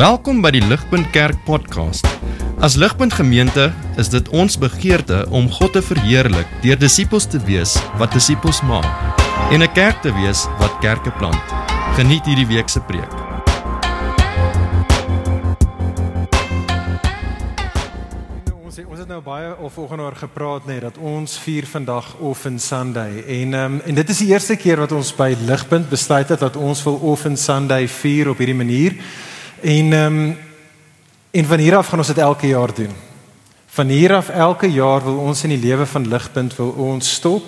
Welkom by die Ligpunt Kerk podcast. As Ligpunt Gemeente is dit ons begeerte om God te verheerlik deur disippels te wees wat disippels maak en 'n kerk te wees wat kerke plant. Geniet hierdie week se preek. Ons het, ons het nou baie of vanoggend oor gepraat net dat ons vier vandag Offen Sunday en um, en dit is die eerste keer wat ons by Ligpunt besluit het dat ons wil Offen Sunday vier op hierdie manier. En ehm um, en van hier af gaan ons dit elke jaar doen. Van hier af elke jaar wil ons in die lewe van Ligpunt wil ons stop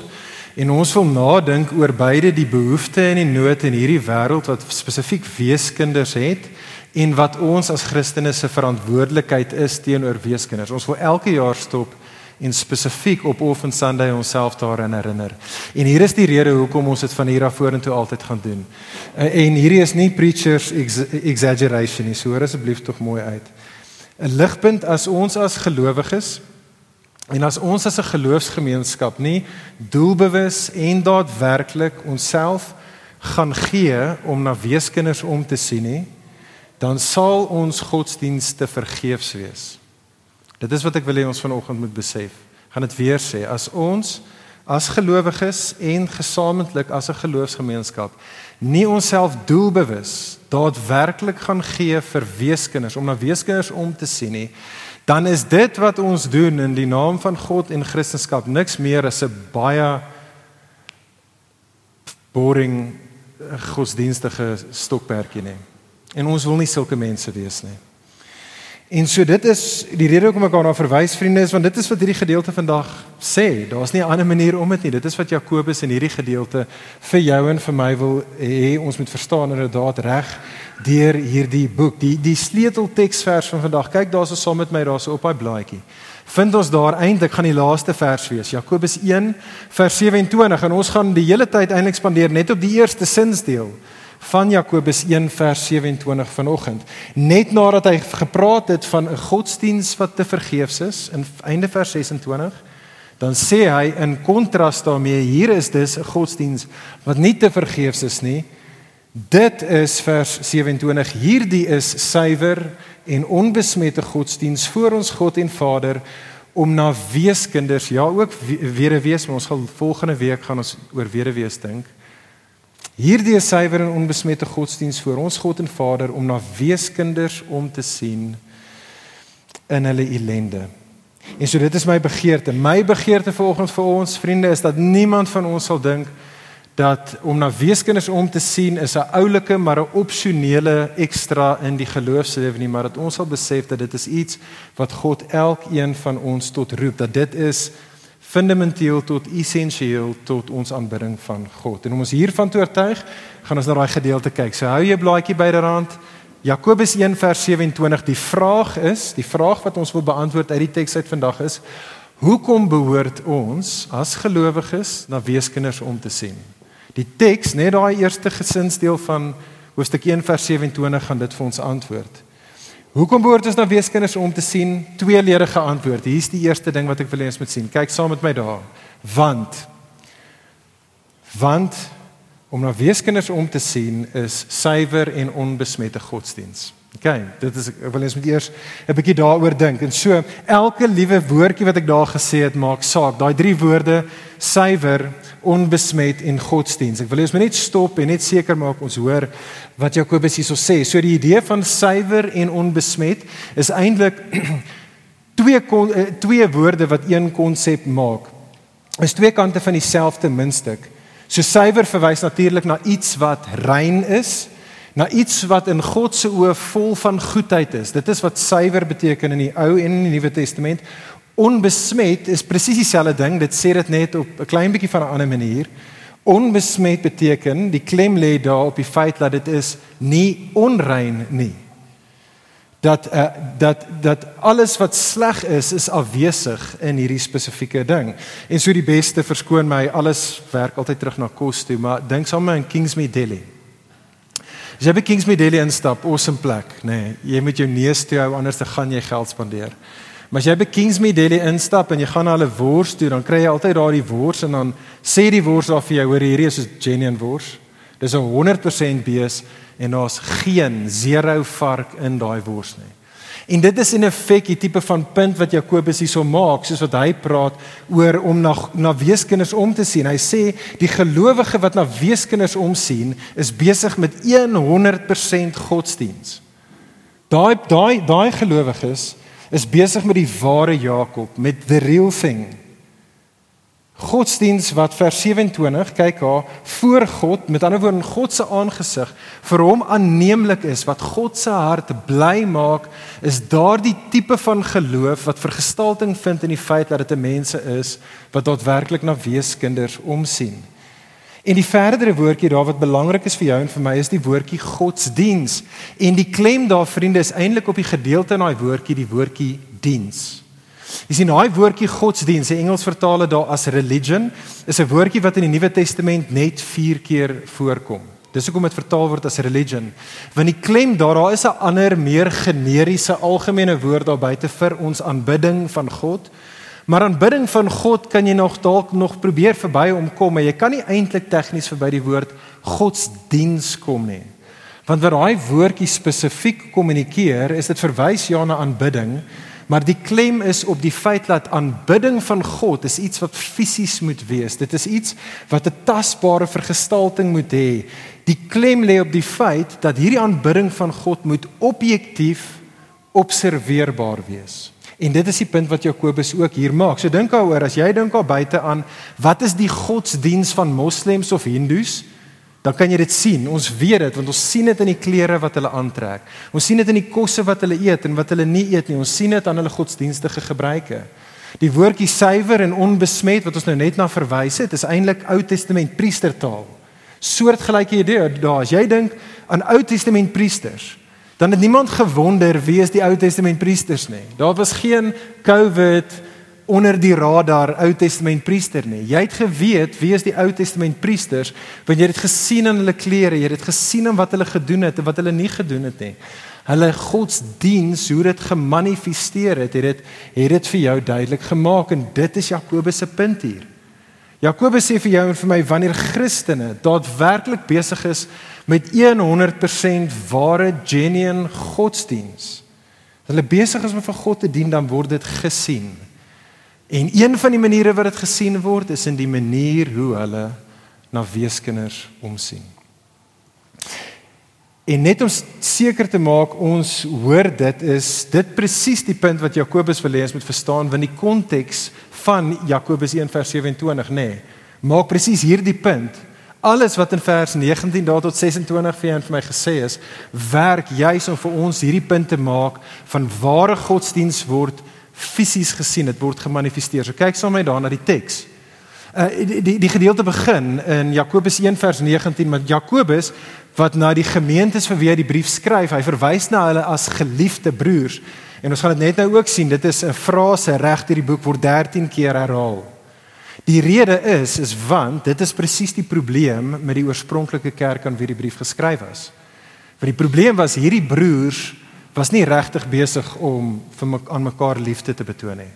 en ons wil nadink oor beide die behoeftes en die nood in hierdie wêreld wat spesifiek weeskinders het en wat ons as Christene se verantwoordelikheid is teenoor weeskinders. Ons wil elke jaar stop en spesifiek op Offen Sunday onsself daaraan herinner. En hier is die rede hoekom ons dit van hier af vorentoe altyd gaan doen. Eh, en hierdie is nie preachers ex exaggeration nie. So hoor asseblief tog mooi uit. 'n Ligpunt as ons as gelowiges en as ons as 'n geloofsgemeenskap nie doelbewus en daadwerklik onsself gaan gee om na weeskinders om te sien nie, dan sal ons godsdienste vergeefs wees. Dit is wat ek wil hê ons vanoggend moet besef. Gaan dit weer sê as ons as gelowiges en gesamentlik as 'n geloofsgemeenskap nie onsself doelbewus daadwerklik gaan gee vir weeskinders om na weeskinders om te sien nie, dan is dit wat ons doen in die naam van God en Christendom niks meer as 'n baie boring godsdienstige stokperdjie nie. En ons wil nie sulke mense wees nie. En so dit is die rede hoekom ek daarna verwys vriende is want dit is wat hierdie gedeelte vandag sê. Daar's nie 'n ander manier om dit nie. Dit is wat Jakobus in hierdie gedeelte vir jou en vir my wil hê ons moet verstaan inderdaad reg deur hierdie boek. Die die sleutelteksvers van vandag. Kyk daarso saam met my daarso op daai blaadjie. Vind ons daar eintlik gaan die laaste vers wees. Jakobus 1 vers 27 en ons gaan die hele tyd eintlik spandeer net op die eerste sinsdeel van Jakobus 1 vers 27 vanoggend. Net nadat hy gepraat het van 'n godsdiens wat te vergeefs is in einde vers 26, dan sê hy in kontras daarmee hier is dus 'n godsdiens wat nie te vergeefs is nie. Dit is vers 27. Hierdie is suiwer en onbesmette godsdiens voor ons God en Vader om na weeskinders, ja ook wederwees, maar ons gaan volgende week gaan ons oor wederwees dink Hierdie is suiwer en onbesmette godsdiens voor ons God en Vader om na weeskinders om te sien in hulle ellende. En so dit is my begeerte. My begeerte vanoggend vir ons vriende is dat niemand van ons sal dink dat om na weeskinders om te sien is 'n oulike maar 'n opsionele ekstra in die geloofslewe nie, maar dat ons sal besef dat dit is iets wat God elkeen van ons tot roep, dat dit is fundamenteel tot essensieel tot ons aanbidding van God. En om ons hiervan te oortuig, gaan ons na daai gedeelte kyk. So hou jy blaadjie byderhand. Jakobus 1 vers 27. Die vraag is, die vraag wat ons wil beantwoord uit die teks uit vandag is: Hoekom behoort ons as gelowiges na weeskinders om te sien? Die teks, net daai eerste gesinsdeel van hoofstuk 1 vers 27 gaan dit vir ons antwoord. Hoekom behoort ons na weeskinders om te sien? Tweeledige antwoord. Hier's die eerste ding wat ek wil hê ons moet sien. Kyk saam met my daar. Want want om na weeskinders om te sien is suiwer en onbesmette godsdiens. OK, dit is ek wil eens met eers 'n bietjie daaroor dink. En so, elke liewe woordjie wat ek daar gesê het, maak saak. Daai drie woorde, suiwer, onbesmet en godsdiens. Ek wil ons net stop en net seker maak ons hoor wat Jakobus hierso sê. So die idee van suiwer en onbesmet is eintlik twee kon, eh, twee woorde wat een konsep maak. Is twee kante van dieselfde muntstuk. So suiwer verwys natuurlik na iets wat rein is na iets wat in God se oë vol van goedheid is. Dit is wat suiwer beteken in die Ou en in die Nuwe Testament. Onbesmet is presies dieselfde ding. Dit sê dit net op 'n klein bietjie van 'n ander manier. Onbesmet beteken die klem lê daar op die feit dat dit is nie onrein nie. Dat uh, dat dat alles wat sleg is is afwesig in hierdie spesifieke ding. En so die beste verskoon my, alles werk altyd terug na kos toe, maar dink sommer in Kingsmead Delhi. As jy by Kingsmead Delhi instap, awesome plek, nê. Nee, jy moet jou neus toe hou anders dan gaan jy geld spandeer. Maar as jy by Kingsmead Delhi instap en jy gaan na hulle wors toe, dan kry jy altyd daardie wors en dan sê die wors daar vir jou, hoor hierdie is 'n genuine wors. Dis 'n 100% bees en daar's geen zero vark in daai wors nie. En dit is in effek die tipe van punt wat Jakobus hierso maak, soos wat hy praat oor om na na weeskinders om te sien. Hy sê die gelowige wat na weeskinders omsien, is besig met 100% godsdiens. Daai daai daai gelowiges is besig met die ware Jakob, met the real thing. Godsdiens wat vers 27 kyk haar voor God met ander woorde in God se aangesig vir hom aanneemlik is wat God se hart bly maak is daardie tipe van geloof wat vergestalting vind in die feit dat dit 'n mense is wat daadwerklik na weeskinders omsien. En die verdere woordjie daar wat belangrik is vir jou en vir my is die woordjie godsdiens en die klem daar vriende is eintlik op die gedeelte in daai woordjie die woordjie diens. Jy sien daai woordjie godsdiens, die Engels vertaal dit daar as religion, is 'n woordjie wat in die Nuwe Testament net 4 keer voorkom. Dis hoekom dit vertaal word as religion. Want die klem daar, daar is 'n ander meer generiese algemene woord daar buite vir ons aanbidding van God. Maar aanbidding van God kan jy nog dalk nog probeer verby omkom, maar jy kan nie eintlik tegnies verby die woord godsdiens kom nie. Want wat daai woordjie spesifiek kommunikeer, is dit verwys ja na aanbidding. Maar die klem is op die feit dat aanbidding van God is iets wat fisies moet wees. Dit is iets wat 'n tasbare vergestalting moet hê. Die klem lê op die feit dat hierdie aanbidding van God moet objektief observeerbaar wees. En dit is die punt wat Jakobus ook hier maak. So dink daaroor as jy dink daar buite aan wat is die godsdiens van moslems of hindoes? Dan kan jy dit sien. Ons weet dit want ons sien dit in die klere wat hulle aantrek. Ons sien dit in die kosse wat hulle eet en wat hulle nie eet nie. Ons sien dit aan hulle godsdienstige gebruike. Die woordjie suiwer en onbesmet wat ons nou net na verwys het, is eintlik Ou Testament priestertaal. Soortgelyke idee daar. As jy dink aan Ou Testament priesters, dan het niemand gewonder wie is die Ou Testament priesters nie. Daar was geen COVID onder die radar Ou Testament priester nie. Jy het geweet wie is die Ou Testament priesters want jy het gesien in hulle klere, jy het gesien in wat hulle gedoen het en wat hulle nie gedoen het nie. Hulle godsdiens, hoe dit gemanifesteer het, het dit het dit vir jou duidelik gemaak en dit is Jakobus se punt hier. Jakobus sê vir jou en vir my wanneer Christene daadwerklik besig is met 100% ware genuine godsdiens. Hulle besig is om vir God te dien, dan word dit gesien. En een van die maniere wat dit gesien word is in die manier hoe hulle na weeskinders omsien. En net om seker te maak ons hoor dit is dit presies die punt wat Jakobus wil hê ons moet verstaan want die konteks van Jakobus 1:27 nê nee, maak presies hierdie punt alles wat in vers 19 daar tot 26 vir en vir my gesê is werk juis om vir ons hierdie punt te maak van ware godsdiens word fisies gesien, dit word gemanifesteer. So kyk saam met my daarna die teks. Uh die die, die gedeelte begin in Jakobus 1 vers 19 met Jakobus wat na die gemeentes vir wie hy die brief skryf, hy verwys na hulle as geliefde broers. En ons gaan dit net nou ook sien, dit is 'n frase reg deur die boek word 13 keer herhaal. Die rede is is want dit is presies die probleem met die oorspronklike kerk aan wie die brief geskryf is. Want die probleem was hierdie broers was nie regtig besig om vir my, aan mekaar liefde te betoon nie.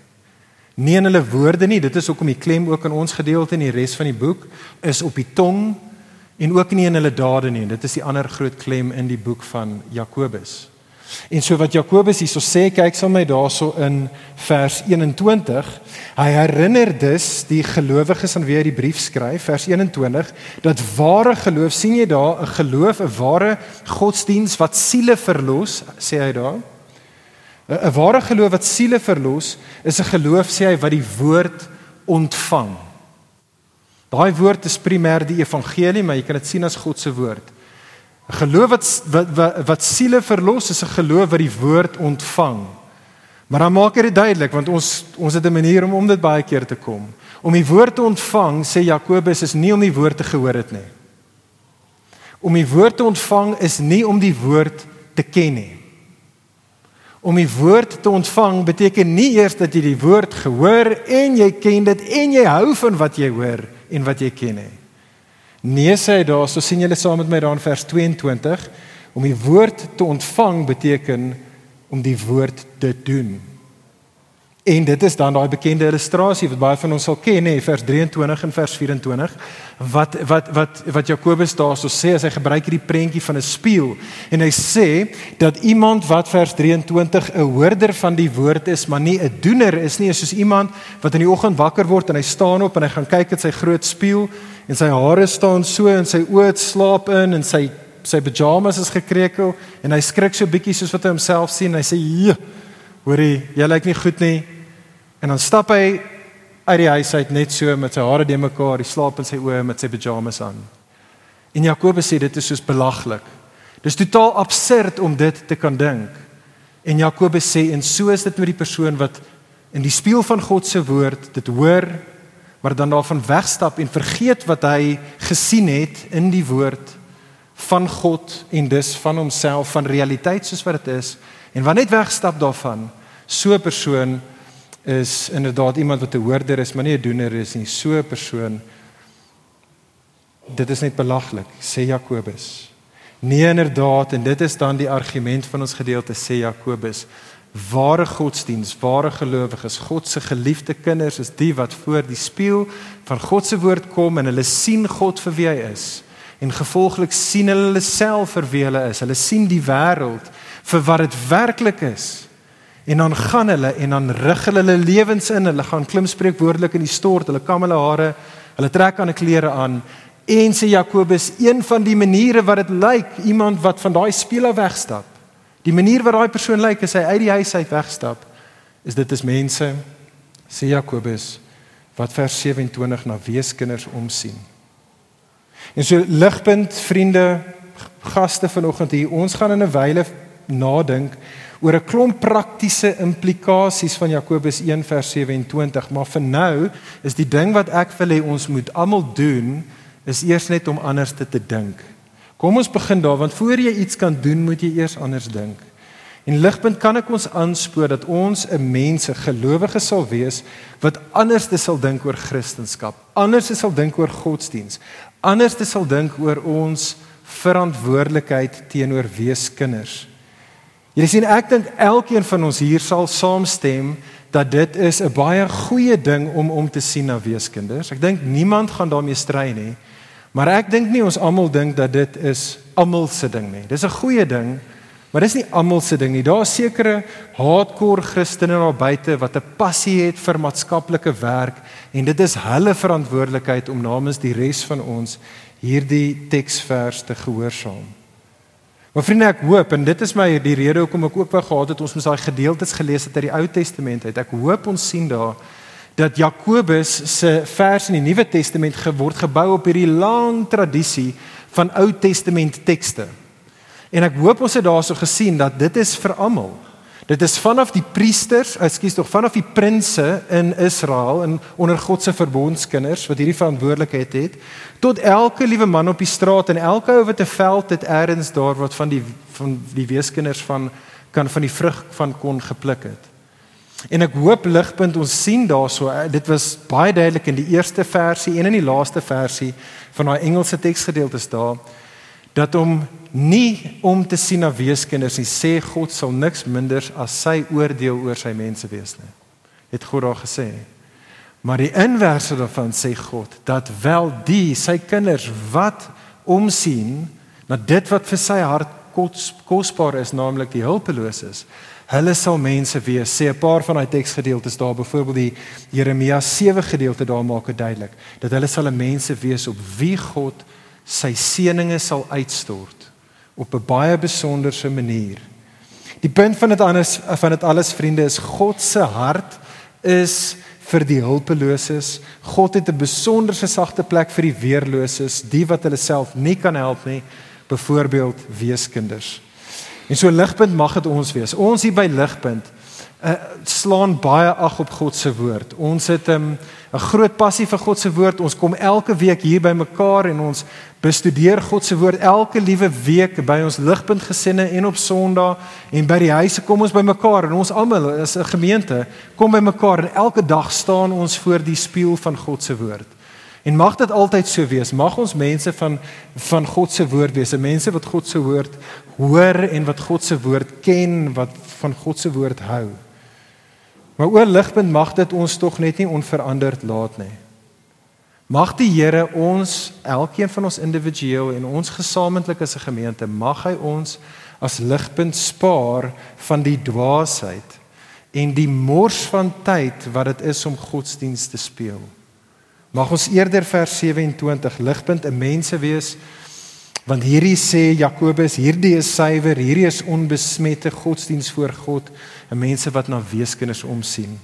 Nie in hulle woorde nie, dit is hoekom die klem ook in ons gedeelte en die res van die boek is op die tong en ook nie in hulle dade nie. Dit is die ander groot klem in die boek van Jakobus. En so wat Jakobus hierso sê, kyk saam met my daarso in vers 21. Hy herinner dus die gelowiges aan wie hy die brief skryf, vers 21, dat ware geloof, sien jy daar, 'n geloof, 'n ware godsdiens wat siele verlos, sê hy daar. 'n Ware geloof wat siele verlos, is 'n geloof sê hy wat die woord ontvang. Daai woord is primêr die evangelie, maar jy kan dit sien as God se woord. 'n Geloof wat wat wat, wat siele verlos is 'n geloof wat die woord ontvang. Maar dan maak hy dit duidelik want ons ons het 'n manier om om dit baie keer te kom. Om die woord te ontvang, sê Jakobus, is nie om die woord te gehoor het nie. Om die woord te ontvang is nie om die woord te ken nie. Om die woord te ontvang beteken nie eers dat jy die woord gehoor en jy ken dit en jy hou van wat jy hoor en wat jy ken nie. Nee sê hy daar, so sien julle saam met my daar in vers 22, om die woord te ontvang beteken om die woord te doen. En dit is dan daai bekende illustrasie wat baie van ons sal ken, nê, vers 23 en vers 24, wat wat wat wat Jakobus daarso sê as hy gebruik hierdie prentjie van 'n spieël en hy sê dat iemand wat vers 23 'n hoorder van die woord is, maar nie 'n doener is nie, is soos iemand wat in die oggend wakker word en hy staan op en hy gaan kyk in sy groot spieël en sy hare staan so en sy oë slaap in en sy sy pyjamas is gekrekel en hy skrik so bietjie soos wat hy homself sien. Hy sê: "Hoorie, jy lyk nie goed nie." En dan stap hy uit die huis uit net so met sy hare de mekaar, die slaap in sy oë met sy pyjamas aan. En Jakobus sê dit is soos belaglik. Dis totaal absurd om dit te kan dink. En Jakobus sê en so is dit met die persoon wat in die spieël van God se woord dit hoor, maar dan daarvan wegstap en vergeet wat hy gesien het in die woord van God en dus van homself van realiteit soos wat dit is en wat net wegstap daarvan so 'n persoon is inderdaad iemand wat 'n hoorder is, maar nie 'n doener is nie. So 'n persoon dit is net belaglik, sê Jakobus. Nee inderdaad en dit is dan die argument van ons gedeelte sê Jakobus. Ware godsdiens, ware gelowiges, God se geliefde kinders is die wat voor die spieël van God se woord kom en hulle sien God vir wie hy is. En gevolglik sien hulle hulle self vir wie hulle is. Hulle sien die wêreld vir wat dit werklik is. En dan gaan hulle en dan rig hulle hulle lewens in. Hulle gaan klim spreek woordelik in die stort. Hulle kam hulle hare. Hulle trek aan 'n klere aan. En sê Jakobus, een van die maniere wat dit lyk, iemand wat van daai spieël af wegstap. Die manier wat daai persoon lyk as hy uit die huis uit wegstap, is dit is mense sê Jakobus wat vers 27 na weeskinders omsien. En so ligpunt vriende, gaste vanoggend hier, ons gaan in 'n wyle nadink oor 'n klomp praktiese implikasies van Jakobus 1 vers 27, maar vir nou is die ding wat ek wil hê ons moet almal doen is eers net om anders te, te dink. Kom ons begin daar want voor jy iets kan doen, moet jy eers anders dink. En ligpunt kan ek ons aanspoor dat ons 'n mense gelowiges sal wees wat anders sal dink oor Christendom, anders sal dink oor godsdiens, anders sal dink oor ons verantwoordelikheid teenoor weeskinders. Jy sien ek dink elkeen van ons hier sal saamstem dat dit is 'n baie goeie ding om om te sien na weeskinders. Ek dink niemand gaan daarmee stry nie. Maar ek dink nie ons almal dink dat dit is almal se ding nie. Dis 'n goeie ding, maar dis nie almal se ding nie. Daar's sekere hardcore Christene daar buite wat 'n passie het vir maatskaplike werk en dit is hulle verantwoordelikheid om namens die res van ons hierdie teksvers te gehoorsaam. Maar vriende, ek hoop en dit is my die rede hoekom ek ook wou gehad het ons moet daai gedeeltes gelees het uit die Ou Testament uit. Ek hoop ons sien daar dat Jakobus se vers in die Nuwe Testament geword gebou op hierdie lang tradisie van Ou Testament tekste. En ek hoop ons het daarso gesien dat dit is vir almal. Dit is vanaf die priesters, ekskuus tog, vanaf die prinse in Israel en onder God se verbondskinders wat hierdie verantwoordelikheid het, tot elke liewe man op die straat en elke ou wat 'n veld het eers daar wat van die van die weeskinders van kan van die vrug van kon gepluk het. En ek hoop ligpunt ons sien daarso eh, dit was baie duidelik in die eerste versie en in die laaste versie van daai Engelse teksgedeeltes daar dat om nie om te sien na weeskinders nie sê God sal niks minders as sy oordeel oor sy mense wees nie. Het God daar gesê. Maar die inverse daarvan sê God dat wel die sy kinders wat omsien na dit wat vir sy hart kosbaar is, naamlik die hulpeloses, hulle sal mense wees. Sê 'n paar van daai teksgedeeltes daar, byvoorbeeld die Jeremia 7 gedeelte daar maak dit duidelik dat hulle sal mense wees op wie God sy seënings sal uitstort op 'n baie besonderse manier. Die punt van dit anders van dit alles vriende is God se hart is vir die hulpeloses. God het 'n besonderse sagte plek vir die weerloses, die wat hulle self nie kan help nie, byvoorbeeld weeskinders. En so ligpunt mag dit ons wees. Ons hier by ligpunt uh, slaan baie ag op God se woord. Ons het 'n um, 'n groot passie vir God se woord. Ons kom elke week hier by mekaar en ons bestudeer God se woord elke liewe week by ons ligpunt gesinne en op Sondag en by die huise kom ons by mekaar en ons almal as 'n gemeente kom by mekaar en elke dag staan ons voor die spieël van God se woord. En mag dit altyd so wees. Mag ons mense van van God se woord wees, mense wat God se woord hoor en wat God se woord ken, wat van God se woord hou. Maar o ligpunt mag dit ons tog net nie onveranderd laat nie. Mag die Here ons elkeen van ons individueel en ons gesamentlik as 'n gemeente mag hy ons as ligpunt spaar van die dwaasheid en die mors van tyd wat dit is om godsdienst te speel. Mag ons eerder vers 27 ligpunt 'n mense wees want hierdie sê Jakobus hierdie is suiwer, hierdie is onbesmette godsdienst voor God, 'n mense wat na weeskinders omsien.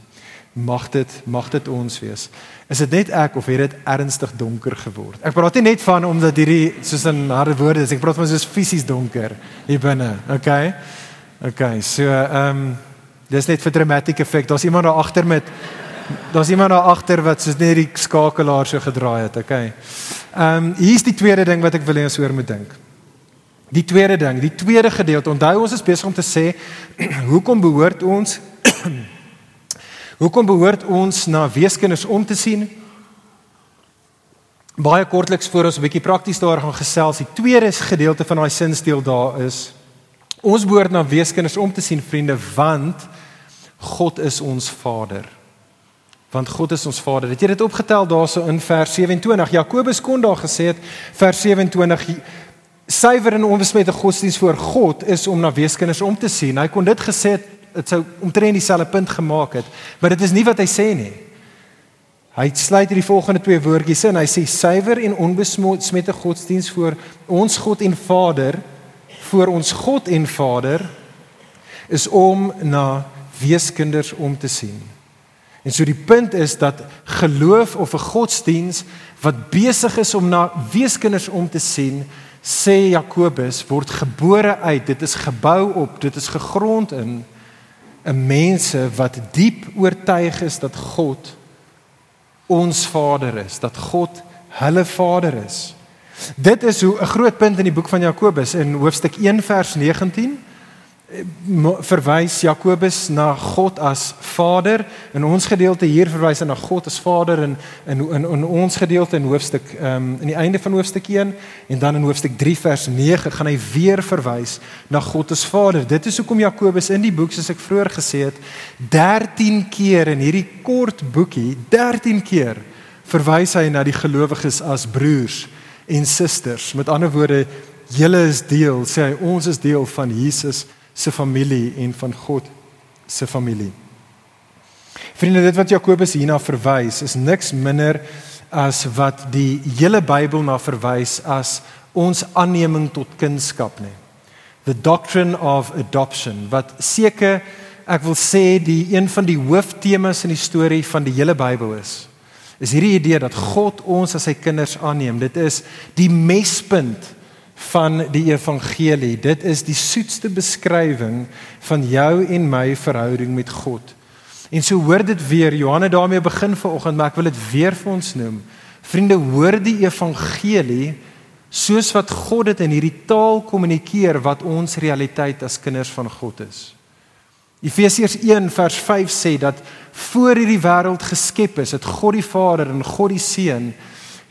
Mag dit mag dit ons wees. Is dit net ek of het dit ernstig donker geword? Ek praat nie net van omdat hierdie soos 'n harde woorde is, ek praat van soos fisies donker hier binne. Okay. Okay. So ehm um, dis net vir dramatic effect. Daar's iemand daar agter met daar's iemand daar agter wat soos net die skakelaar so gedraai het. Okay. Ehm um, hier's die tweede ding wat ek wil hê ons oor moet dink. Die tweede ding, die tweede gedeelte. Onthou ons is besig om te sê hoekom behoort ons Hoekom behoort ons na weeskinders om te sien? Baie kortliks voor ons 'n bietjie prakties daar gaan gesels. Die tweede gedeelte van daai sinsteel daar is ons behoort na weeskinders om te sien, vriende, want God is ons Vader. Want God is ons Vader. Het jy dit opgetel daarso in vers 27? Jakobus kon daar gesê het vers 27 suiwer en onbesmette godsdienst voor God is om na weeskinders om te sien. Hy kon dit gesê het dit sou omtrent dieselfde punt gemaak het, maar dit is nie wat hy sê nie. Hy sluit hierdie volgende twee woordjies in. Hy sê suiwer en onbesmette godsdiens voor ons God en Vader, voor ons God en Vader is om na weeskinders om te sien. En so die punt is dat geloof of 'n godsdiens wat besig is om na weeskinders om te sien, sê Jakobus, word gebore uit. Dit is gebou op, dit is gegrond in 'n mense wat diep oortuig is dat God ons Vader is, dat God hulle Vader is. Dit is hoe 'n groot punt in die boek van Jakobus in hoofstuk 1 vers 19 verwys Jakobus na God as Vader. In ons gedeelte hier verwys hy na God as Vader in in in, in ons gedeelte in hoofstuk ehm um, in die einde van hoofstuk 1 en dan in hoofstuk 3 vers 9 gaan hy weer verwys na God as Vader. Dit is hoekom Jakobus in die boek soos ek vroeër gesê het 13 keer in hierdie kort boekie 13 keer verwys hy na die gelowiges as broers en susters. Met ander woorde, julle is deel, sê hy, ons is deel van Jesus se familie en van God se familie. Vriende, dit wat Jakobus hierna verwys is niks minder as wat die hele Bybel na verwys as ons aanneming tot kindskap nie. The doctrine of adoption wat seker ek wil sê die een van die hooftemas in die storie van die hele Bybel is. Is hierdie idee dat God ons as sy kinders aanneem. Dit is die mespunt van die evangelie. Dit is die soetste beskrywing van jou en my verhouding met God. En so hoor dit weer Johannes daarmee begin vanoggend, maar ek wil dit weer vir ons noem. Vriende, hoor die evangelie soos wat God dit in hierdie taal kommunikeer wat ons realiteit as kinders van God is. Efesiërs 1 vers 5 sê dat voor hierdie wêreld geskep is, het God die Vader en God die Seun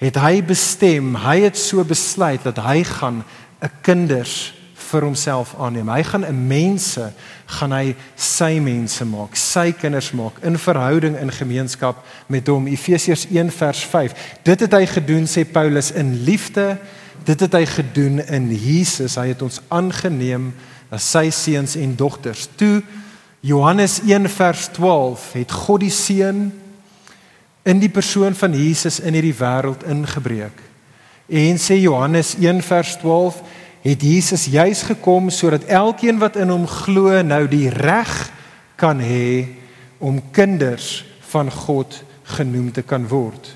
het hy bestem, hy het so besluit dat hy gaan 'n kinders vir homself aanneem. Hy gaan 'n mense gaan hy sy mense maak, sy kinders maak in verhouding in gemeenskap met hom. Efesiërs 1 vers 5. Dit het hy gedoen sê Paulus in liefde. Dit het hy gedoen in Jesus. Hy het ons aangeneem as sy seuns en dogters. Toe Johannes 1 vers 12 het God die seun in die persoon van Jesus in hierdie wêreld ingebreek. En sê Johannes 1 vers 12 het Jesus juis gekom sodat elkeen wat in hom glo nou die reg kan hê om kinders van God genoem te kan word.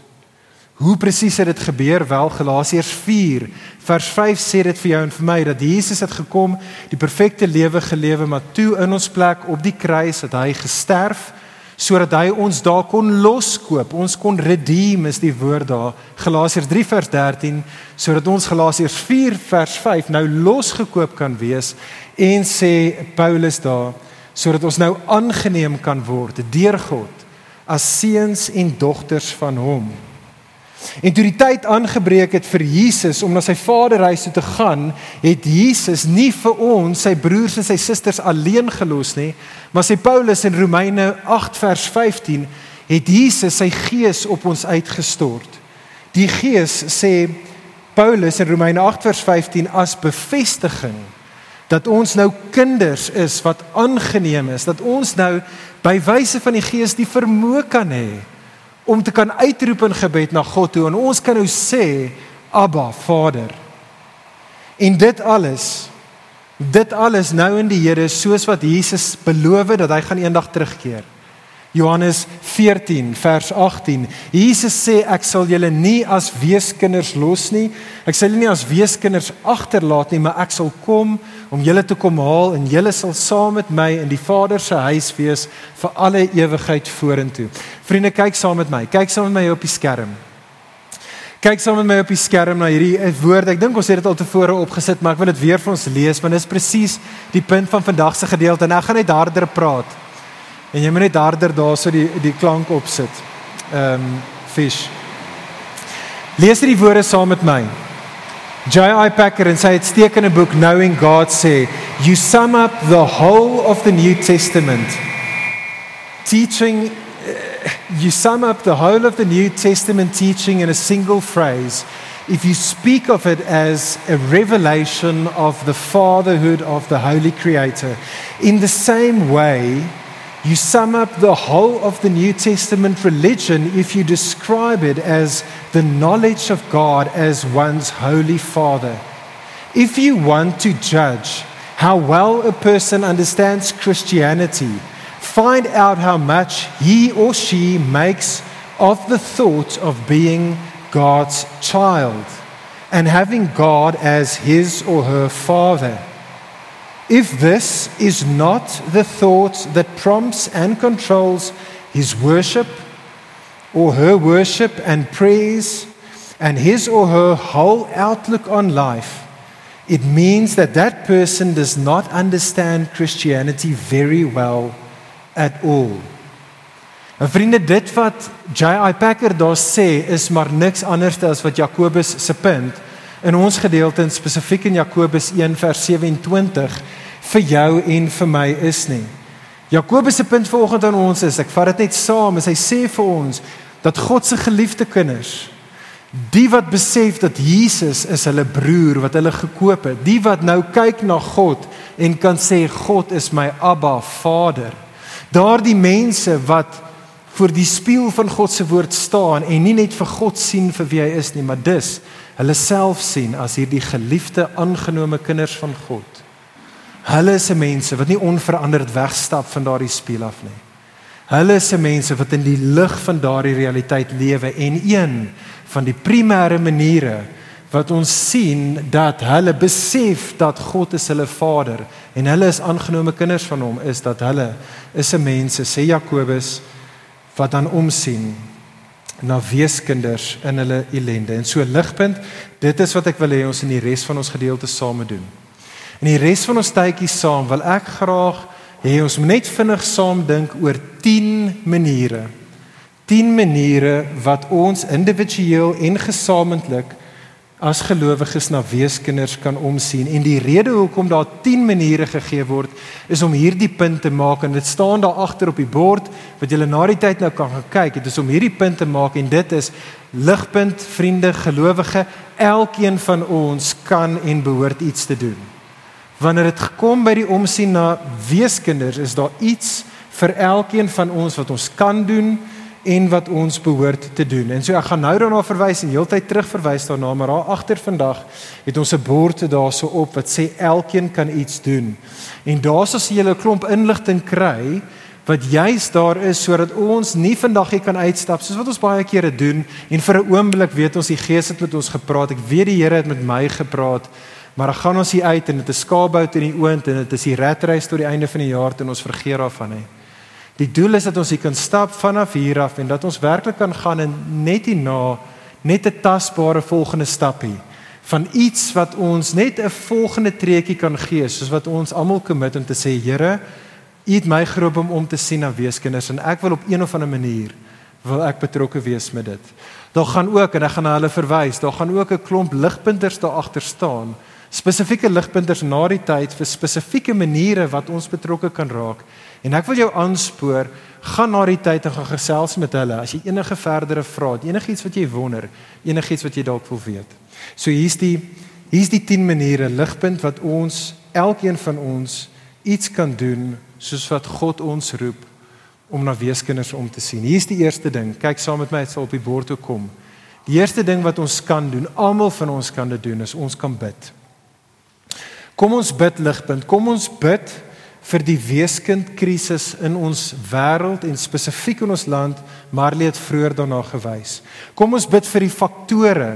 Hoe presies het dit gebeur? Wel Galasiërs 4 vers 5 sê dit vir jou en vir my dat Jesus het gekom, die perfekte lewe gelewe, maar toe in ons plek op die kruis het hy gesterf sodat hy ons daar kon loskoop. Ons kon redeem is die woord daar. Galasiërs 3 vers 13 sodat ons Galasiërs 4 vers 5 nou losgekoop kan wees en sê Paulus daar sodat ons nou aangeneem kan word deur God as seuns en dogters van hom. En toe die tyd aangebreek het vir Jesus om na sy Vaderhuis toe te gaan, het Jesus nie vir ons, sy broers en sy susters alleen gelos nie, maar sy Paulus in Romeine 8 vers 15 het Jesus sy gees op ons uitgestort. Die gees sê Paulus in Romeine 8 vers 15 as bevestiging dat ons nou kinders is wat aangeneem is, dat ons nou by wyse van die Gees die vermoë kan hê om te kan uitroep in gebed na God toe en ons kan nou sê Abba Vader. En dit alles dit alles nou in die Here soos wat Jesus beloof het dat hy gaan eendag terugkeer. Johannes 14 vers 18. Jesus sê ek sal julle nie as weeskinders los nie. Ek sal julle nie as weeskinders agterlaat nie, maar ek sal kom om julle te kom haal en julle sal saam met my in die Vader se huis wees vir alle ewigheid vorentoe. Vriende, kyk saam met my. Kyk saam met my op die skerm. Kyk saam met my op die skerm na hierdie woord. Ek dink ons het dit al tevore opgesit, maar ek wil dit weer vir ons lees want dit is presies die punt van vandag se gedeelte en ek gaan net harder praat. En jy moet net harder daarso die die klank opsit. Ehm um, fish. Lees die woorde saam met my. J.I. Packer in sy uitstekende boek Knowing God sê, "You sum up the whole of the New Testament teaching uh, you sum up the whole of the New Testament teaching in a single phrase if you speak of it as a revelation of the fatherhood of the holy creator. In the same way, You sum up the whole of the New Testament religion if you describe it as the knowledge of God as one's holy Father. If you want to judge how well a person understands Christianity, find out how much he or she makes of the thought of being God's child and having God as his or her Father. If this is not the thought that prompts and controls his worship or her worship and praise and his or her whole outlook on life, it means that that person does not understand Christianity very well at all. En vriende, dit wat J.I. Packer daar sê is maar niks anders as wat Jakobus se punt in ons gedeelte in spesifiek in Jakobus 1 vers 27 vir jou en vir my is nie. Jakobus se punt vanoggend aan ons is, ek vat dit net saam, hy sê vir ons dat God se geliefde kinders die wat besef dat Jesus is hulle broer wat hulle gekoop het, die wat nou kyk na God en kan sê God is my Abba Vader. Daardie mense wat voor die spieël van God se woord staan en nie net vir God sien vir wie hy is nie, maar dis hulle self sien as hierdie geliefde aangenome kinders van God. Hulle is se mense wat nie onveranderd wegstap van daardie spieël af nie. Hulle is se mense wat in die lig van daardie realiteit lewe en een van die primêre maniere wat ons sien dat hulle besef dat God is hulle Vader en hulle is aangenome kinders van hom is dat hulle is se mense sê Jakobus wat dan omsien na weeskinders in hulle ellende. En so ligpunt, dit is wat ek wil hê ons in die res van ons gedeelte same doen. In die res van ons tydjie saam wil ek graag hê ons moet net vinnig saam dink oor 10 maniere. 10 maniere wat ons individueel en gesamentlik as gelowiges na weeskinders kan omsien. En die rede hoekom daar 10 maniere gegee word is om hierdie punt te maak. En dit staan daar agter op die bord wat julle na die tyd nou kan gaan kyk. Dit is om hierdie punt te maak en dit is ligpunt vriende gelowige elkeen van ons kan en behoort iets te doen. Wanneer dit gekom by die omsien na weeskinders is daar iets vir elkeen van ons wat ons kan doen en wat ons behoort te doen. En so ek gaan nou daarna verwys en heeltyd terug verwys daarna, maar daar agter vandag het ons 'n bord daarso op wat sê elkeen kan iets doen. En daarso sal jy 'n klomp inligting kry wat juis daar is sodat ons nie vandag hier kan uitstap soos wat ons baie kere doen en vir 'n oomblik weet ons die Gees het met ons gepraat. Ek weet die Here het met my gepraat. Maar dan gaan ons hier uit en dit is skaapbout in die oond en dit is die redreis tot die einde van die jaar en ons vergeet daarvan hè. Die doel is dat ons hier kan stap vanaf hier af en dat ons werklik kan gaan en net hierna net 'n tasbare volgende stapie van iets wat ons net 'n volgende treetjie kan gee soos wat ons almal commit om te sê Here, U het my geroep om om te sien na weeskinders en ek wil op een of ander manier wil ek betrokke wees met dit. Daar gaan ook en ek gaan na hulle verwys, daar gaan ook 'n klomp ligpunters daar agter staan. Spesifieke ligpunters na die tyd vir spesifieke maniere wat ons betrokke kan raak. En ek wil jou aanspoor, gaan na die tyd en gaan gesels met hulle as jy enige verdere vrae het, enigiets wat jy wonder, enigiets wat jy dalk wil weet. So hier's die hier's die 10 maniere ligpunt wat ons elkeen van ons iets kan doen soos wat God ons roep om na weeskinders om te sien. Hier's die eerste ding. Kyk saam met my, dit sal op die bord toe kom. Die eerste ding wat ons kan doen, almal van ons kan dit doen, is ons kan bid. Kom ons bid ligpunt. Kom ons bid vir die weeskind krisis in ons wêreld en spesifiek in ons land, Marley het vroeër daarna gewys. Kom ons bid vir die faktore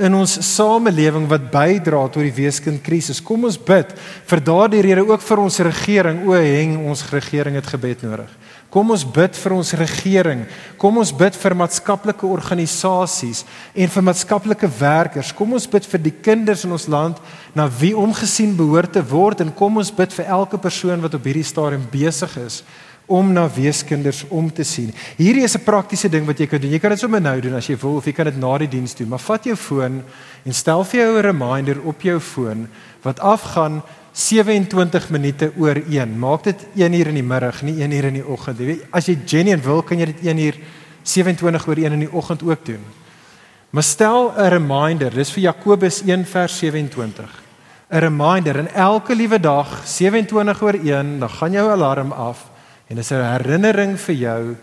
in ons samelewing wat bydra tot die weeskind krisis. Kom ons bid vir daardie rede ook vir ons regering. O, heng, ons regering het gebed nodig. Kom ons bid vir ons regering. Kom ons bid vir maatskaplike organisasies en vir maatskaplike werkers. Kom ons bid vir die kinders in ons land na wie omgesien behoort te word en kom ons bid vir elke persoon wat op hierdie stadium besig is om na weeskinders om te sien. Hierdie is 'n praktiese ding wat jy kan doen. Jy kan dit sommer nou doen as jy wil of jy kan dit na die diens doen. Maar vat jou foon en stel vir jou 'n reminder op jou foon wat afgaan 27 minute oor 1. Maak dit 1 uur in die middag, nie 1 uur in die oggend. Weet, as jy genuen wil, kan jy dit 1 uur 27 oor 1 in die oggend ook doen. Maar stel 'n reminder, dis vir Jakobus 1 vers 27. 'n Reminder in elke liewe dag 27 oor 1, dan gaan jou alarm af en dis 'n herinnering vir jou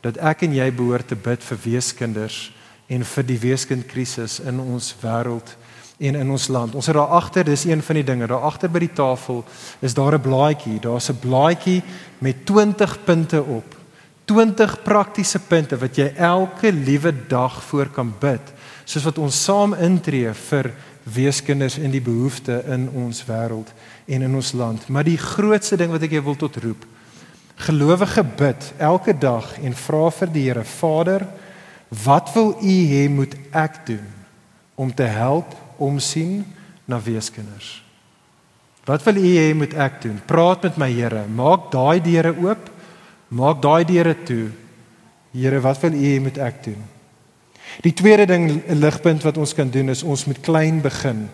dat ek en jy behoort te bid vir weeskinders en vir die weeskindkrisis in ons wêreld en in ons land. Ons het daar agter, dis een van die dinge, daar agter by die tafel is daar 'n blaadjie. Daar's 'n blaadjie met 20 punte op. 20 praktiese punte wat jy elke liewe dag voor kan bid, soos wat ons saam intree vir weeskinders en die behoeftes in ons wêreld en in ons land. Maar die grootste ding wat ek jou wil tot roep, gelowige bid elke dag en vra vir die Here, Vader, wat wil U hê moet ek doen om te help omsien na weeskinders. Wat wil U hê moet ek doen? Praat met my Here. Maak daai deure oop. Maak daai deure toe. Here, wat wil U hê moet ek doen? Die tweede ding 'n ligpunt wat ons kan doen is ons moet klein begin.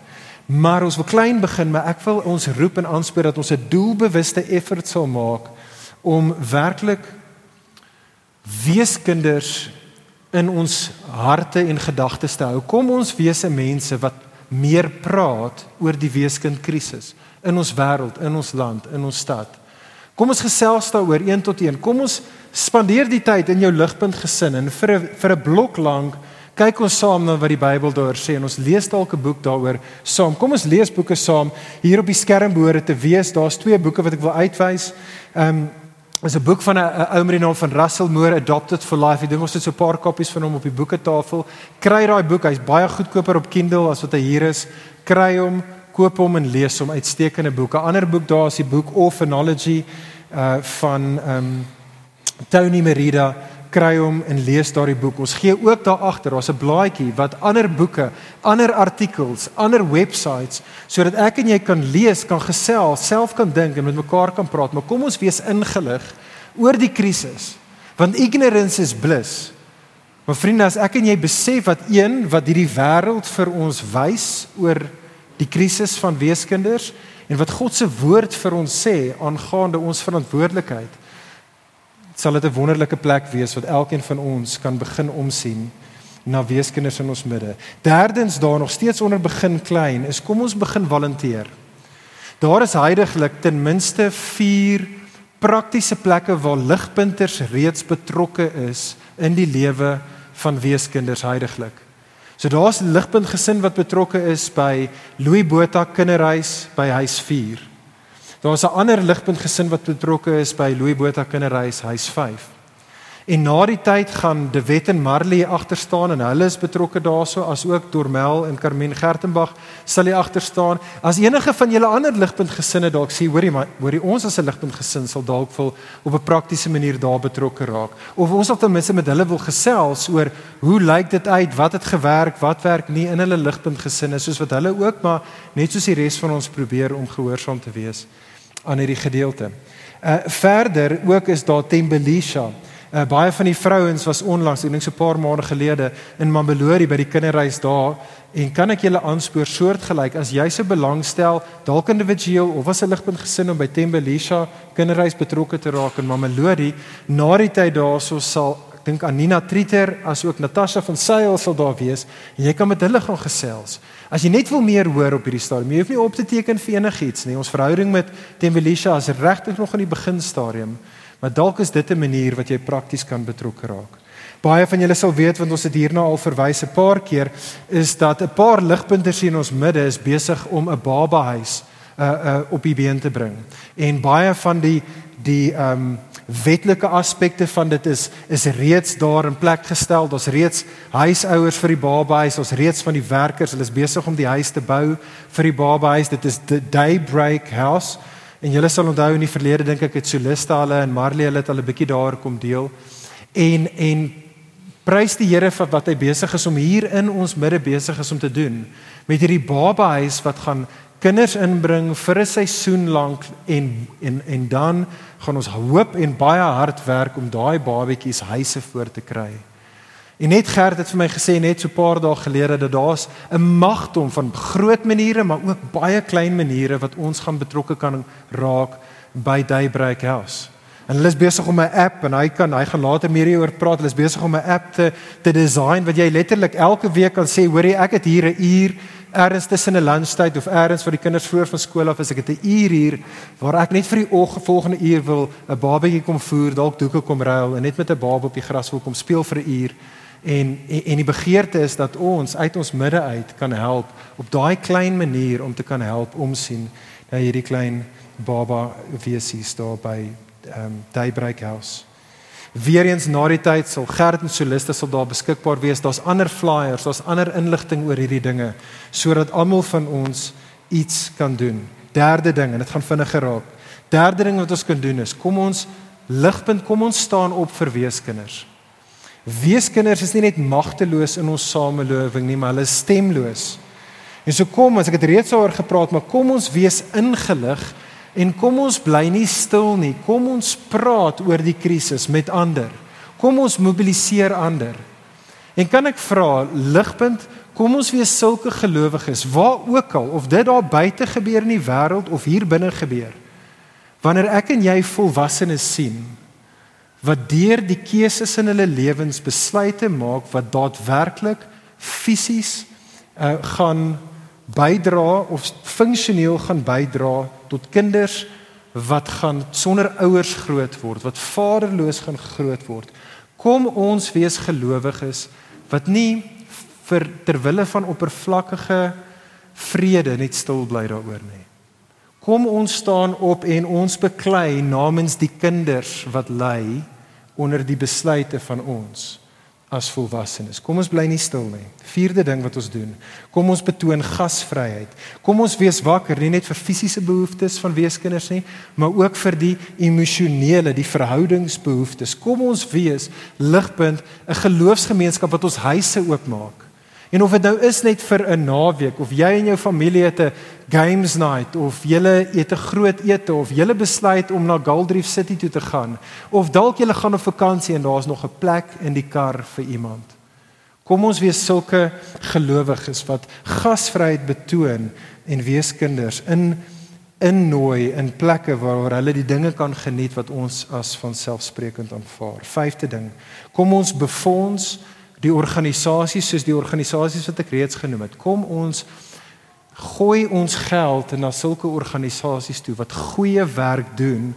Maar ons wil klein begin, maar ek wil ons roep en aanspoor dat ons 'n doelbewuste effort sal maak om werklik weeskinders in ons harte en gedagtes te hou. Kom ons wees mense wat meer praat oor die weeskind krisis in ons wêreld, in ons land, in ons stad. Kom ons gesels daaroor 1 tot 1. Kom ons spandeer die tyd in jou ligpunt gesin en vir 'n vir 'n blok lank kyk ons saam na wat die Bybel daaroor sê en ons lees dalk 'n boek daaroor saam. Kom ons lees boeke saam hier op die skerm behoort te wees. Daar's twee boeke wat ek wil uitwys. Ehm um, is 'n boek van 'n ou met die naam van Russell Moore Adopted for Life. Ek dink ons het so 'n paar kopies van hom op die boeketafel. Kry daai boek, hy's baie goedkoper op Kindle as wat hy hier is. Kry hom, koop hom en lees hom. Uitstekende boek. 'n Ander boek daar is die boek Orphanology uh van ehm um, Tony Merida kry hom en lees daardie boek. Ons gee ook daar agter, daar's 'n blaadjie wat ander boeke, ander artikels, ander websites sodat ek en jy kan lees, kan gesels, self kan dink en met mekaar kan praat. Maar kom ons wees ingelig oor die krisis. Want ignorance is bliss. Maar vriende, as ek en jy besef wat een wat hierdie wêreld vir ons wys oor die krisis van weeskinders en wat God se woord vir ons sê aangaande ons verantwoordelikheid sal dit 'n wonderlike plek wees wat elkeen van ons kan begin omsien na weeskinders in ons midde. Derdens daar nog steeds onder begin klein is kom ons begin volunteer. Daar is heidaglik ten minste 4 praktiese plekke waar ligpunters reeds betrokke is in die lewe van weeskinders heidaglik. So daar's ligpunt gesin wat betrokke is by Louis Botha Kinderhuis by huis 4. Daar's 'n ander ligpunt gesin wat betrokke is by Louis Botha Kinderhuis huis 5. En na die tyd gaan De Wet en Marley agter staan en hulle is betrokke daarso as ook Dormel en Carmen Gertenbach sal hier agter staan. As enige van julle ander ligpunt gesinne dalk sê hoorie maar hoorie ons as 'n ligpunt gesin sal dalk wil op 'n praktiese manier daar betrokke raak. Of ons sal ten minste met hulle wil gesels oor hoe lyk dit uit, wat het gewerk, wat werk nie in hulle ligpunt gesinne soos wat hulle ook maar net soos die res van ons probeer om gehoorsaam te wees aan hierdie gedeelte. Uh verder ook is daar Tembelisha. Uh, baie van die vrouens was onlangs, ek dink so 'n paar maande gelede in Mamelodi by die kinderreis daar en kan ek julle aanspoor soortgelyk as jy se belangstel dalk individueel of as 'n ligpunt gesin om by Tembelisha kinderreis betrokke te raak in Mamelodi na die tyd daarso sal dink Anina Triter as ook Natasha van Sail sal daar wees en jy kan met hulle gaan gesels. As jy net wil meer hoor op hierdie stadium, jy hoef nie op te teken vir enigiets nie. Ons verhouding met Tembelisha is regtig nog in die beginstadium. Maar dalk is dit 'n manier wat jy prakties kan betrokke raak. Baie van julle sal weet want ons het hierna al verwys 'n paar keer is dat 'n paar ligpunters hier in ons midde is besig om 'n baba huis uh uh op die been te bring. En baie van die die ehm um, wetlike aspekte van dit is is reeds daar in plek gestel. Daar's reeds huisouers vir die baba huis, ons reeds van die werkers, hulle is besig om die huis te bou vir die baba huis. Dit is the Daybreak House. En julle sal onthou in die verlede dink ek het Solista hulle en Marley hulle het 'n bietjie daar kom deel. En en prys die Here vir wat hy besig is om hier in ons midde besig is om te doen met hierdie baba huis wat gaan kinders inbring vir 'n seisoen lank en en en dan gaan ons hoop en baie hard werk om daai babetjies huise voor te kry. En net Gert het vir my gesê net so 'n paar dae gelede dat daar's 'n magdom van groot maniere maar ook baie klein maniere wat ons gaan betrokke kan raak by Daybreak House. En hulle is besig om 'n app en hy kan hy gaan later meer hieroor praat. Hulle is besig om 'n app te te design wat jy letterlik elke week kan sê, hoorie, ek het hier 'n uur ergens tussen 'n lunchtyd of ergens vir die kinders voor van skool af as ek het 'n uur hier waar ek net vir die volgende uur wil 'n babatjie kom voer, dalk doeke kom ruil en net met 'n baba op die gras wil kom speel vir 'n uur. En en die begeerte is dat ons uit ons midde uit kan help op daai klein manier om te kan help omsien na hierdie klein baba wesies daar by ehm um, Daybreak House. Weereens na die tyd sal Gert en Soliste sal daar beskikbaar wees. Daar's ander flyers, daar's ander inligting oor hierdie dinge sodat almal van ons iets kan doen. Derde ding en dit gaan vinniger raak. Derde ding wat ons kan doen is kom ons ligpunt kom ons staan op vir weeskinders. Weeskinders is nie net magteloos in ons samelewing nie, maar hulle is stemloos. En so kom, as ek het reeds daaroor gepraat, maar kom ons wees ingelig en kom ons bly nie stil nie. Kom ons praat oor die krisis met ander. Kom ons mobiliseer ander. En kan ek vra, ligpunt, kom ons wees sulke gelowiges waar ook al of dit daar buite gebeur in die wêreld of hier binne gebeur. Wanneer ek en jy volwassenes sien, wat deur die keuses in hulle lewens besluite maak wat daadwerklik fisies uh, gaan bydra of funksioneel gaan bydra tot kinders wat gaan sonder ouers groot word, wat vaderloos gaan groot word. Kom ons wees gelowiges wat nie vir terwille van oppervlakkige vrede net stil bly daaroor nie. Kom ons staan op en ons beklei namens die kinders wat ly onder die besluite van ons as volwassenes. Kom ons bly nie stil nie. Vierde ding wat ons doen. Kom ons betoon gasvryheid. Kom ons wees wakker nie net vir fisiese behoeftes van weeskinders nie, maar ook vir die emosionele, die verhoudingsbehoeftes. Kom ons wees ligpunt, 'n geloofsgemeenskap wat ons huise oopmaak. En of dit nou is net vir 'n naweek of jy en jou familie het 'n games night of julle eet 'n groot ete of julle besluit om na Galdrief City toe te gaan of dalk julle gaan op vakansie en daar's nog 'n plek in die kar vir iemand. Kom ons wees sulke gelowiges wat gasvryheid betoon en wees kinders in innooi in plekke waar hulle die dinge kan geniet wat ons as vanselfsprekend aanvaar. Vyfde ding. Kom ons befonds die organisasies soos die organisasies wat ek reeds genoem het. Kom ons gooi ons geld na sulke organisasies toe wat goeie werk doen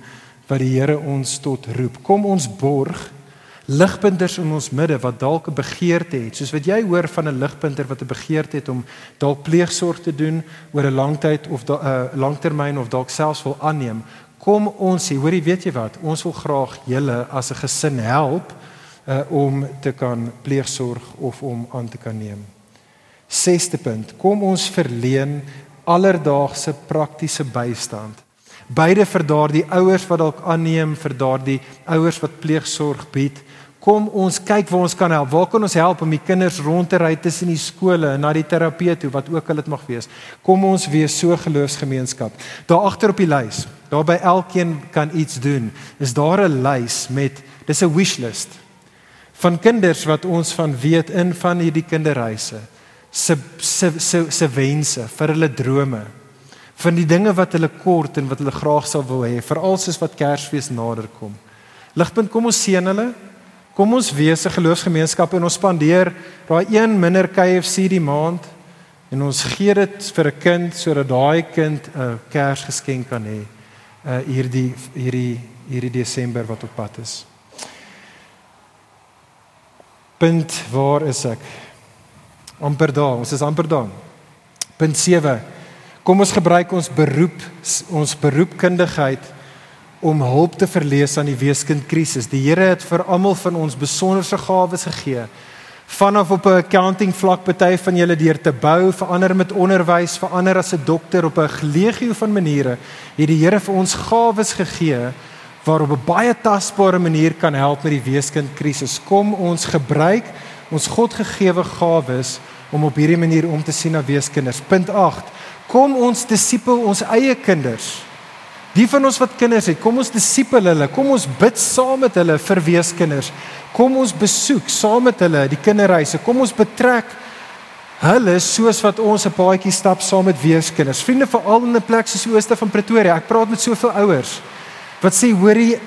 wat die Here ons tot roep. Kom ons borg ligpunters in ons midde wat dalk 'n begeerte het. Soos wat jy hoor van 'n ligpunter wat 'n begeerte het om dalk pleegsorg te doen oor 'n lang tyd of 'n uh, langtermyn of dalk selfs wil aanneem. Kom ons sê, hoorie, weet jy wat? Ons wil graag julle as 'n gesin help uh, om te kan pleegsorg of om aan te kan neem. Sesde punt, kom ons verleen alledaagse praktiese bystand. Beide vir daardie ouers wat dalk aanneem, vir daardie ouers wat pleegsorg bied. Kom ons kyk waar ons kan help. Waar kan ons help om die kinders rond te ry tussen die skole en na die terapeut toe wat ook al dit mag wees. Kom ons wees so geloofsgemeenskap. Daar agter op die lys, daar by elkeen kan iets doen. Is daar 'n lys met Dis 'n wishlist van kinders wat ons van weet in van hierdie kinderreise se se se se wense vir hulle drome van die dinge wat hulle kort en wat hulle graag sou wil hê veral soos wat Kersfees naderkom. Ligpunt kom ons seën hulle. Kom ons wees 'n geloofsgemeenskap en ons spandeer daai een minder KFC die maand en ons gee dit vir 'n kind sodat daai kind 'n Kersgeskenk kan hê uh hierdie hierdie hierdie Desember wat op pad is. Punt waar is ek? amper daar. Ons is amper daar. Punt 7. Kom ons gebruik ons beroep ons beroepkundigheid om hulp te verlees aan die weeskindkrisis. Die Here het vir almal van ons besonderse gawes gegee. Vanaf op 'n accounting vlak party van julle deur te bou, verander met onderwys, verander as 'n dokter op 'n legio van maniere, het die Here vir ons gawes gegee waarop 'n baie tasbare manier kan help met die weeskindkrisis. Kom ons gebruik ons Godgegewe gawes om op hierdie manier om te sien na weeskinders. Punt 8. Kom ons disipel ons eie kinders. Die van ons wat kinders het, kom ons disipel hulle. Kom ons bid saam met hulle vir weeskinders. Kom ons besoek saam met hulle die kinderreise. Kom ons betrek hulle soos wat ons 'n paadjie stap saam met weeskinders. Vriende veral in 'n plek soos die ooste van Pretoria. Ek praat met soveel ouers wat sê hoorie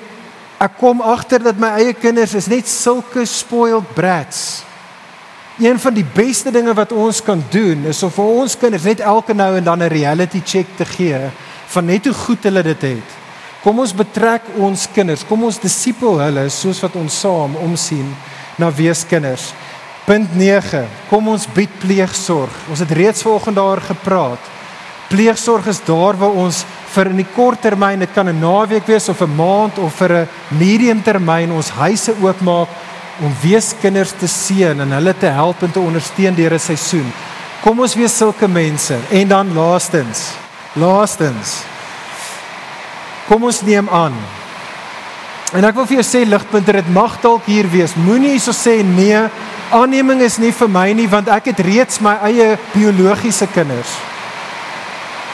ek kom agter dat my eie kinders is net sulke spoiled brats. Een van die beste dinge wat ons kan doen is om vir ons kinders net elke nou en dan 'n reality check te gee van net hoe goed hulle dit het. Kom ons betrek ons kinders, kom ons disipel hulle soos wat ons saam omsien na weeskinders. Punt 9. Kom ons bied pleegsorg. Ons het reeds vanoggend daar gepraat. Pleegsorg is daar waar ons vir in die kort termyn, dit kan 'n naweek wees of 'n maand of vir 'n medium termyn ons huise oopmaak om weeskinders te seën en hulle te help en te ondersteun deur 'n seisoen. Kom ons wees sulke mense. En dan laastens, laastens. Kom ons neem aan. En ek wil vir jou sê ligpunte, dit mag dalk hier wees. Moenie so sê nee, aanneming is nie vir my nie want ek het reeds my eie biologiese kinders.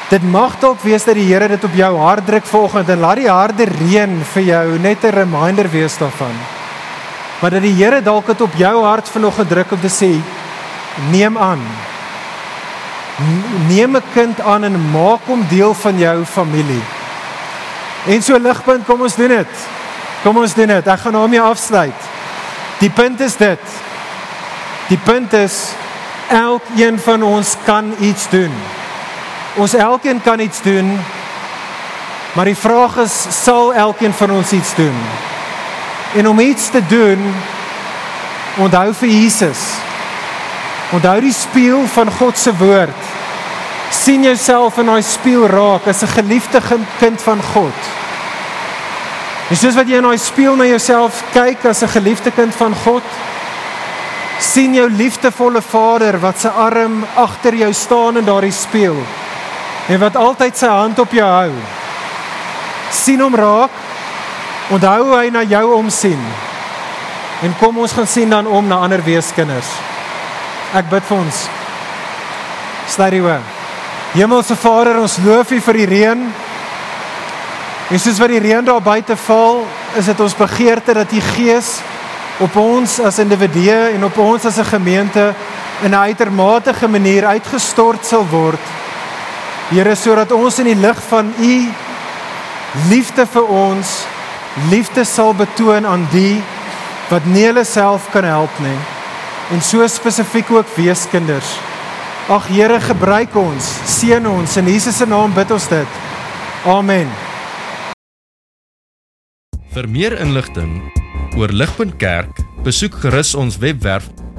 Dit mag dalk wees dat die Here dit op jou hart druk vanoggend en laat die harde reën vir jou net 'n reminder wees daarvan. Maar dat die Here dalk dit op jou hart vanoggend druk om te sê neem aan. Neem 'n kind aan en maak hom deel van jou familie. En so ligpunt kom ons doen dit. Kom ons doen dit. Ek gaan nou mee afsluit. Die punt is dit. Die punt is elkeen van ons kan iets doen ons elkeen kan iets doen maar die vraag is sal elkeen van ons iets doen En om iets te doen, onthou vir Jesus. Onthou die spieël van God se woord. sien jouself in daai spieël raak as 'n geliefde kind van God. En soos wat jy in daai spieël na jouself kyk as 'n geliefde kind van God, sien jou liefdevolle Vader wat sy arm agter jou staan in daardie spieël en wat altyd sy hand op jou hou. sien hom raak Onthou hoe hy na jou omsien. En kom ons gaan sien dan om na ander weeskinders. Ek bid vir ons. Sluit die oë. Hemelse Vader, ons loof U vir die reën. En soos wat die reën daar buite val, is dit ons begeerte dat U Gees op ons as individue en op ons as 'n gemeente in 'n uitermate manier uitgestort sal word. Here, sodat ons in die lig van U liefde vir ons liefde sal betoon aan die wat nie hulle self kan help nie en so spesifiek ook weeskinders. Ag Here, gebruik ons, seën ons in Jesus se naam bid ons dit. Amen. Vir meer inligting oor Ligpunt Kerk, besoek gerus ons webwerf